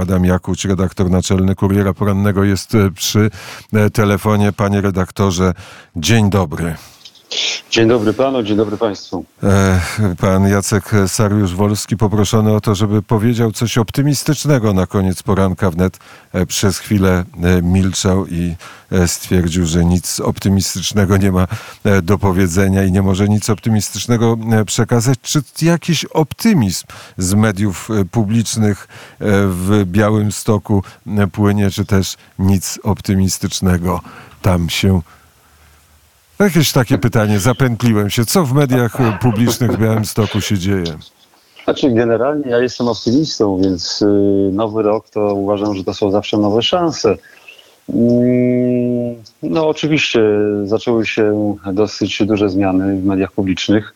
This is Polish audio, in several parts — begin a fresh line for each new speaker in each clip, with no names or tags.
Adam Jakuć, redaktor naczelny Kuriera Porannego jest e, przy e, telefonie. Panie redaktorze, dzień dobry.
Dzień dobry panu, dzień dobry państwu.
E, pan Jacek Sariusz-Wolski poproszony o to, żeby powiedział coś optymistycznego na koniec poranka wnet. Przez chwilę milczał i stwierdził, że nic optymistycznego nie ma do powiedzenia i nie może nic optymistycznego przekazać. Czy jakiś optymizm z mediów publicznych w Białym Stoku płynie, czy też nic optymistycznego tam się Jakieś takie pytanie, zapętliłem się. Co w mediach publicznych w Białymstoku się dzieje?
Znaczy, generalnie ja jestem optymistą, więc y, nowy rok to uważam, że to są zawsze nowe szanse. Mm, no, oczywiście zaczęły się dosyć duże zmiany w mediach publicznych.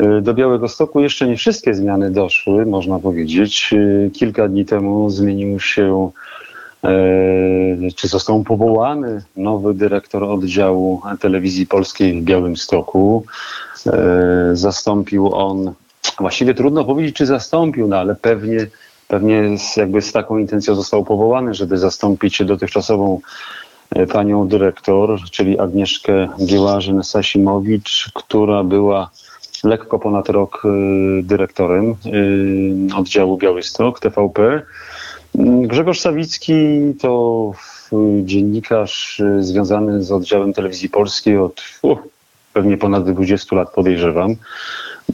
Y, do Białego Stoku jeszcze nie wszystkie zmiany doszły, można powiedzieć. Y, kilka dni temu zmienił się czy został powołany nowy dyrektor oddziału telewizji polskiej w Białymstoku. E, zastąpił on, właściwie trudno powiedzieć, czy zastąpił, no ale pewnie, pewnie z, jakby z taką intencją został powołany, żeby zastąpić dotychczasową e, panią dyrektor, czyli Agnieszkę Giełażyn-Sasimowicz, która była lekko ponad rok dyrektorem oddziału Białystok TVP. Grzegorz Sawicki to dziennikarz y, związany z oddziałem telewizji polskiej od uh, pewnie ponad 20 lat podejrzewam.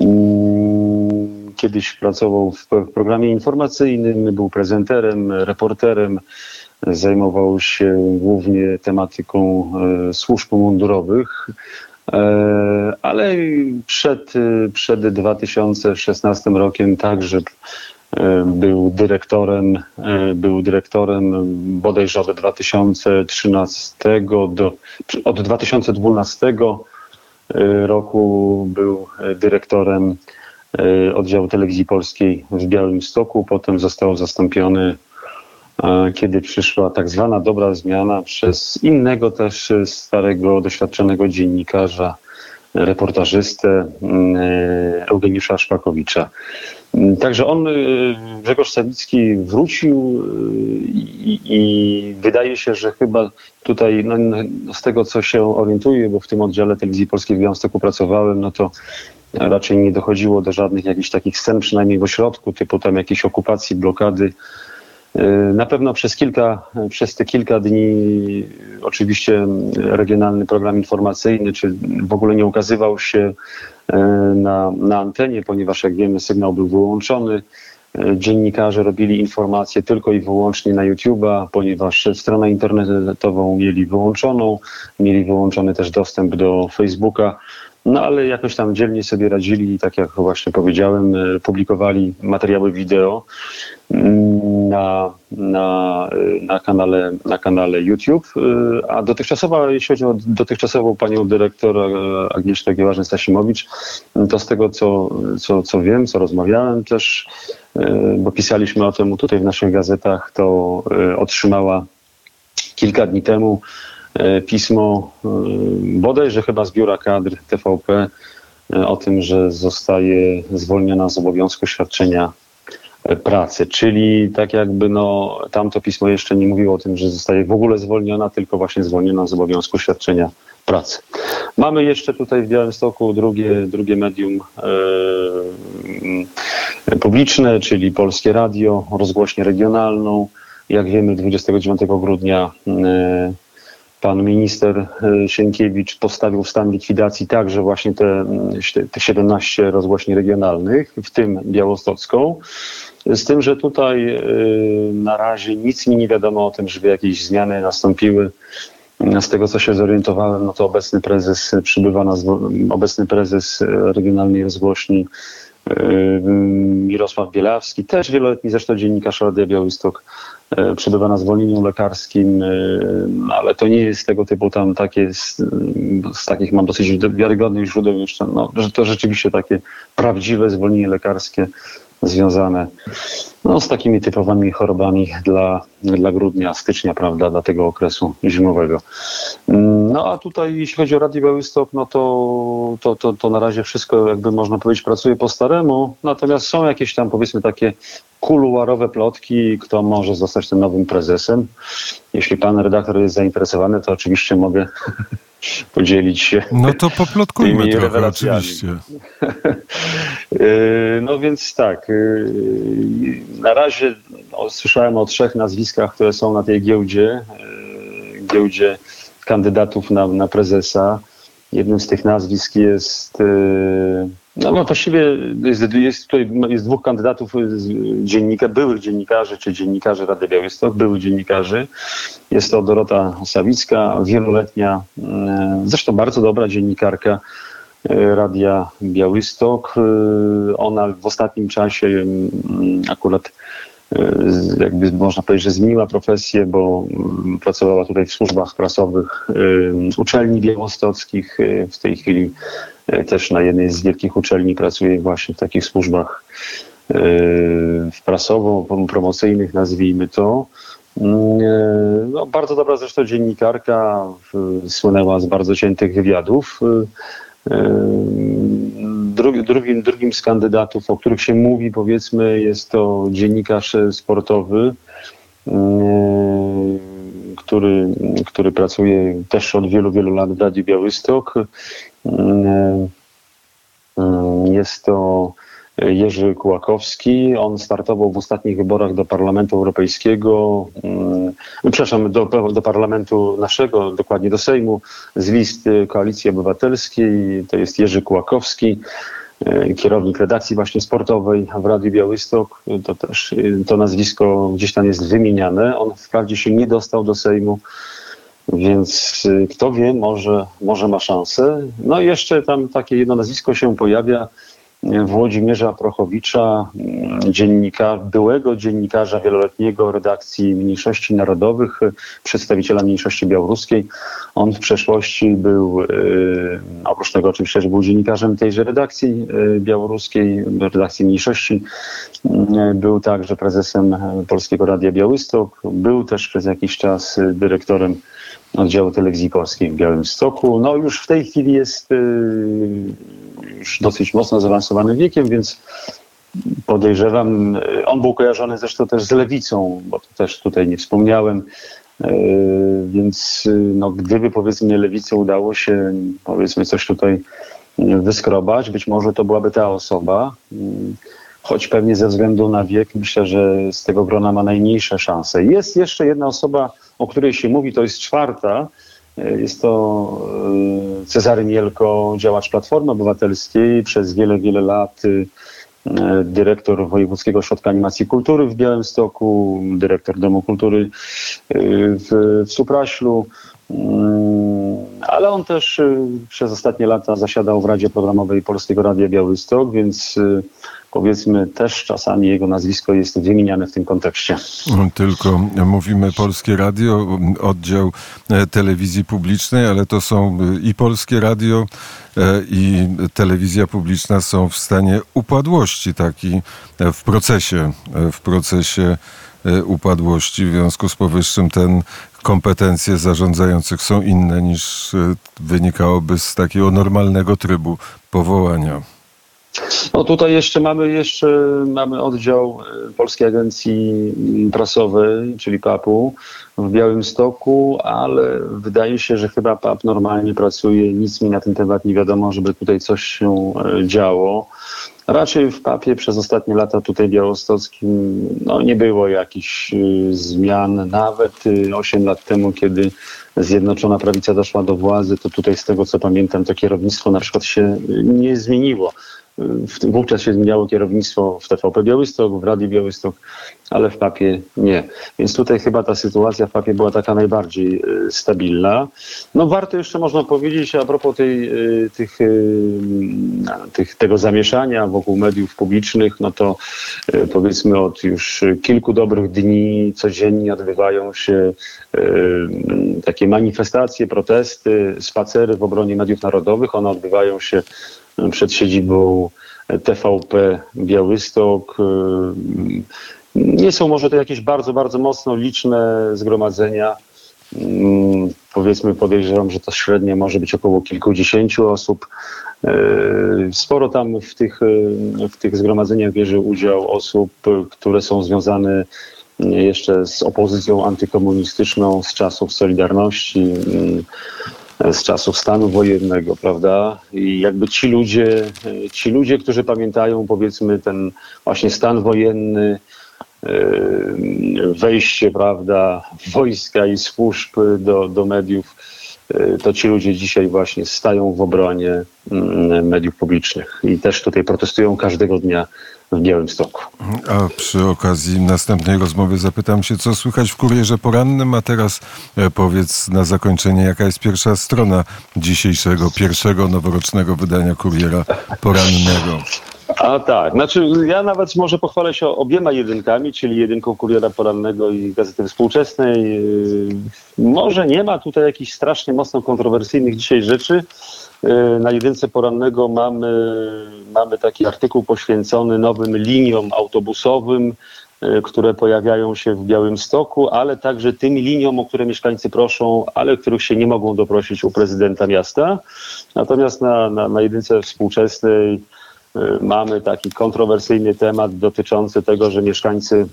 Mm, kiedyś pracował w programie informacyjnym, był prezenterem, reporterem, zajmował się głównie tematyką e, służb mundurowych, e, ale przed, przed 2016 rokiem także był dyrektorem, e, był dyrektorem bodajże od 2013 do, od 2012 e, roku był dyrektorem oddziału telewizji polskiej w Białymstoku. Potem został zastąpiony, kiedy przyszła tak zwana dobra zmiana przez innego też starego, doświadczonego dziennikarza, reportażystę Eugeniusza Szpakowicza. Także on, y, Grzegorz Sawicki wrócił y, i, i, wydaje się, że chyba tutaj, no, z tego co się orientuję, bo w tym oddziale telewizji polskiej w Białymstoku pracowałem, no to raczej nie dochodziło do żadnych jakichś takich scen, przynajmniej w ośrodku, typu tam jakiejś okupacji, blokady na pewno przez kilka, przez te kilka dni oczywiście regionalny program informacyjny, czy w ogóle nie ukazywał się y, na, na antenie, ponieważ jak wiemy sygnał był wyłączony. Y, dziennikarze robili informacje tylko i wyłącznie na YouTube'a, ponieważ stronę internetową mieli wyłączoną, mieli wyłączony też dostęp do Facebooka. No ale jakoś tam dzielnie sobie radzili tak jak właśnie powiedziałem, publikowali materiały wideo na, na, na, kanale, na kanale YouTube. A dotychczasowa, jeśli chodzi o dotychczasową panią dyrektor Agnieszkę Giełażę-Stasimowicz, to z tego, co, co, co wiem, co rozmawiałem też, bo pisaliśmy o tym tutaj w naszych gazetach, to otrzymała kilka dni temu pismo bodajże chyba z biura kadr TVP o tym, że zostaje zwolniona z obowiązku świadczenia pracy, czyli tak jakby no, tamto pismo jeszcze nie mówiło o tym, że zostaje w ogóle zwolniona, tylko właśnie zwolniona z obowiązku świadczenia pracy. Mamy jeszcze tutaj w Białymstoku drugie, drugie medium e, publiczne, czyli Polskie Radio, rozgłośnię regionalną. Jak wiemy, 29 grudnia e, pan minister e, Sienkiewicz postawił w stan likwidacji także właśnie te, te 17 rozgłośni regionalnych, w tym białostocką. Z tym, że tutaj y, na razie nic mi nie wiadomo o tym, żeby jakieś zmiany nastąpiły. Z tego, co się zorientowałem, no to obecny prezes przybywa na obecny prezes regionalnej rozgłośni Mirosław Bielawski, też wieloletni zresztą dziennikarz Radia Białystok, przebywa na zwolnieniu lekarskim, ale to nie jest tego typu tam takie, z, z takich mam dosyć wiarygodnych źródeł jeszcze, no, że to rzeczywiście takie prawdziwe zwolnienie lekarskie związane no, z takimi typowymi chorobami dla, dla grudnia, stycznia, prawda, dla tego okresu zimowego. No a tutaj jeśli chodzi o Radio Białystok, no to, to, to, to na razie wszystko jakby można powiedzieć pracuje po staremu, natomiast są jakieś tam powiedzmy takie kuluarowe plotki, kto może zostać tym nowym prezesem. Jeśli pan redaktor jest zainteresowany, to oczywiście mogę podzielić się.
No to poplotkujmy
tymi
trochę, oczywiście.
Yy, No więc tak, yy, na razie no, słyszałem o trzech nazwiskach, które są na tej giełdzie, yy, giełdzie kandydatów na, na prezesa. Jednym z tych nazwisk jest, no, no właściwie jest, jest tutaj jest dwóch kandydatów dziennika, byłych dziennikarzy, czy dziennikarzy Rady Białystok, byłych dziennikarzy. Jest to Dorota Sawicka, wieloletnia, zresztą bardzo dobra dziennikarka, Radia Białystok. E, Ona w ostatnim czasie mm, akurat e, jakby można powiedzieć, że zmieniła profesję, bo mm, pracowała tutaj w służbach prasowych e, uczelni białostockich. E, W tej chwili e, też na jednej z wielkich uczelni pracuje właśnie w takich służbach e, prasowo-promocyjnych, nazwijmy to. Mm, e, No, bardzo dobra zresztą dziennikarka, słynęła z bardzo ciętych wywiadów. Drugi, drugim, drugim z kandydatów, o których się mówi, powiedzmy, jest to dziennikarz sportowy, który, który pracuje też od wielu, wielu lat w Radiu Białystok. Jest to Jerzy Kułakowski. On startował w ostatnich wyborach do Parlamentu Europejskiego, mm, przepraszam, do, do Parlamentu naszego, dokładnie do Sejmu, z listy Koalicji Obywatelskiej. To jest Jerzy Kułakowski, e, kierownik redakcji właśnie sportowej w Radiu Białystok. To też e, to nazwisko gdzieś tam jest wymieniane. On wprawdzie się nie dostał do Sejmu, więc y, kto wie, może, może ma szansę. No i jeszcze tam takie jedno nazwisko się pojawia. Włodzimierza Prochowicza, y, dziennika, byłego dziennikarza wieloletniego redakcji Mniejszości Narodowych, przedstawiciela mniejszości białoruskiej. On w przeszłości był, y, oprócz tego oczywiście, że był dziennikarzem tejże redakcji y, białoruskiej, redakcji mniejszości, y, był także prezesem Polskiego Radia Białystok, był też przez jakiś czas dyrektorem oddziału telewizji polskiej w Białymstoku. No już w tej chwili jest już dosyć mocno zaawansowanym wiekiem, więc podejrzewam, y, on był kojarzony zresztą też z lewicą, bo też tutaj nie wspomniałem, y, więc y, no, gdyby powiedzmy lewicy udało się powiedzmy coś tutaj wyskrobać, być może to byłaby ta osoba, choć pewnie ze względu na wiek myślę, że z tego grona ma najmniejsze szanse. Jest jeszcze jedna osoba, o której się mówi, to jest czwarta, jest to y, Cezary Mielko, działacz Platformy Obywatelskiej, przez wiele, wiele lat y, dyrektor Wojewódzkiego Ośrodka Animacji Kultury w Białymstoku, dyrektor Domu Kultury y, w, w Supraślu. Mm, Ale on też y, przez ostatnie lata zasiadał w Radzie Programowej Polskiego Radia Białystok, więc y, powiedzmy też czasami jego nazwisko jest wymieniane w tym kontekście.
Tylko mówimy Polskie Radio, oddział e, telewizji publicznej, ale to są e, i Polskie Radio, e, i telewizja publiczna są w stanie upadłości, taki e, w procesie, w procesie upadłości. W związku z powyższym ten kompetencje zarządzających są inne niż e, wynikałoby z takiego normalnego trybu powołania.
No tutaj jeszcze mamy jeszcze mamy oddział e, Polskiej Agencji Prasowej, czyli PAP-u w Białymstoku, ale wydaje się, że chyba PAP normalnie pracuje, nic mi na ten temat nie wiadomo, żeby tutaj coś się e, działo. Raczej w PAP-ie przez ostatnie lata tutaj białostockim no, nie było jakichś y, zmian. Nawet y, 8 lat temu, kiedy Zjednoczona Prawica doszła do władzy, to tutaj z tego co pamiętam, to kierownictwo na przykład się y, nie zmieniło. W tym, wówczas się zmieniało kierownictwo w TVP Białystok, w Radiu Białystok, ale w papie nie. Więc tutaj chyba ta sytuacja w papie była taka najbardziej y, stabilna. No warto jeszcze można powiedzieć a propos tej, y, tych, y, tych, tego zamieszania wokół mediów publicznych, no to powiedzmy od już kilku dobrych dni codziennie odbywają się takie manifestacje, protesty, spacery w obronie mediów narodowych. One odbywają się przed siedzibą TVP Białystok. Nie są może to jakieś bardzo, bardzo mocno liczne zgromadzenia. Mm, Powiedzmy, podejrzewam, że to średnio może być około kilkudziesięciu osób. E, Sporo tam w tych, e, w tych zgromadzeniach bierze udział osób, które są związane jeszcze z opozycją antykomunistyczną z czasów Solidarności, z czasów stanu wojennego, prawda? I jakby ci ludzie, ci ludzie, którzy pamiętają powiedzmy ten właśnie stan wojenny, e, wejście, prawda, wojska i służb do, do mediów, e, to ci ludzie dzisiaj właśnie stają w obronie mm, mediów publicznych i też tutaj protestują każdego dnia w Białymstoku.
A przy okazji następnej rozmowy zapytam się, co słychać w kurierze porannym, a teraz e, powiedz na zakończenie, jaka jest pierwsza strona dzisiejszego, pierwszego noworocznego wydania kuriera porannego.
A tak, znaczy ja nawet może pochwalę się obiema jedynkami, czyli jedynką Kuriera Porannego i Gazety Współczesnej. Yy, Może nie ma tutaj jakichś strasznie mocno kontrowersyjnych dzisiaj rzeczy. Yy, Na jedynce porannego mamy, mamy taki artykuł poświęcony nowym liniom autobusowym, yy, które pojawiają się w Białymstoku, ale także tym liniom, o które mieszkańcy proszą, ale których się nie mogą doprosić u prezydenta miasta. Natomiast na, na, na jedynce współczesnej mamy taki kontrowersyjny temat dotyczący tego, że mieszkańcy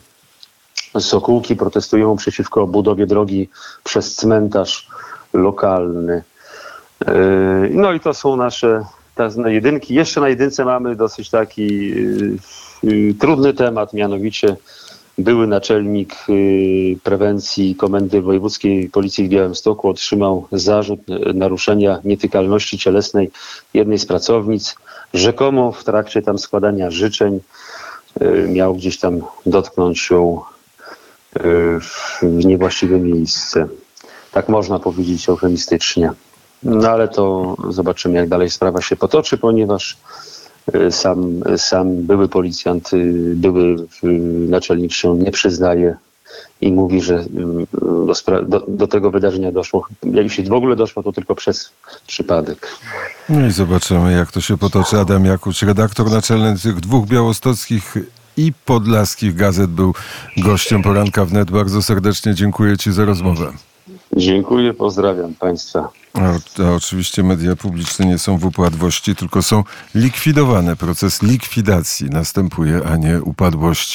Sokółki protestują przeciwko budowie drogi przez cmentarz lokalny. Y, No i to są nasze na jedynki. Jeszcze na jedynce mamy dosyć taki y, y, trudny temat, mianowicie były naczelnik y, prewencji Komendy Wojewódzkiej Policji w Białymstoku otrzymał zarzut y, naruszenia nietykalności cielesnej jednej z pracownic. Rzekomo w trakcie tam składania życzeń y, miał gdzieś tam dotknąć ją w niewłaściwe miejsce. Tak można powiedzieć eufemistycznie. No ale to zobaczymy, jak dalej sprawa się potoczy, ponieważ sam, sam były policjant, były naczelnik się nie przyznaje i mówi, że y, do, do, do tego wydarzenia doszło, jeśli w ogóle doszło, to tylko przez przypadek.
No i zobaczymy, jak to się potoczy. Adam Jakuć, redaktor naczelny tych dwóch białostockich i podlaskich gazet, był gościem poranka wnet. Bardzo serdecznie dziękuję Ci za rozmowę.
Dziękuję, pozdrawiam Państwa.
A oczywiście media publiczne nie są w upadłości, tylko są likwidowane. Proces likwidacji następuje, a nie upadłości.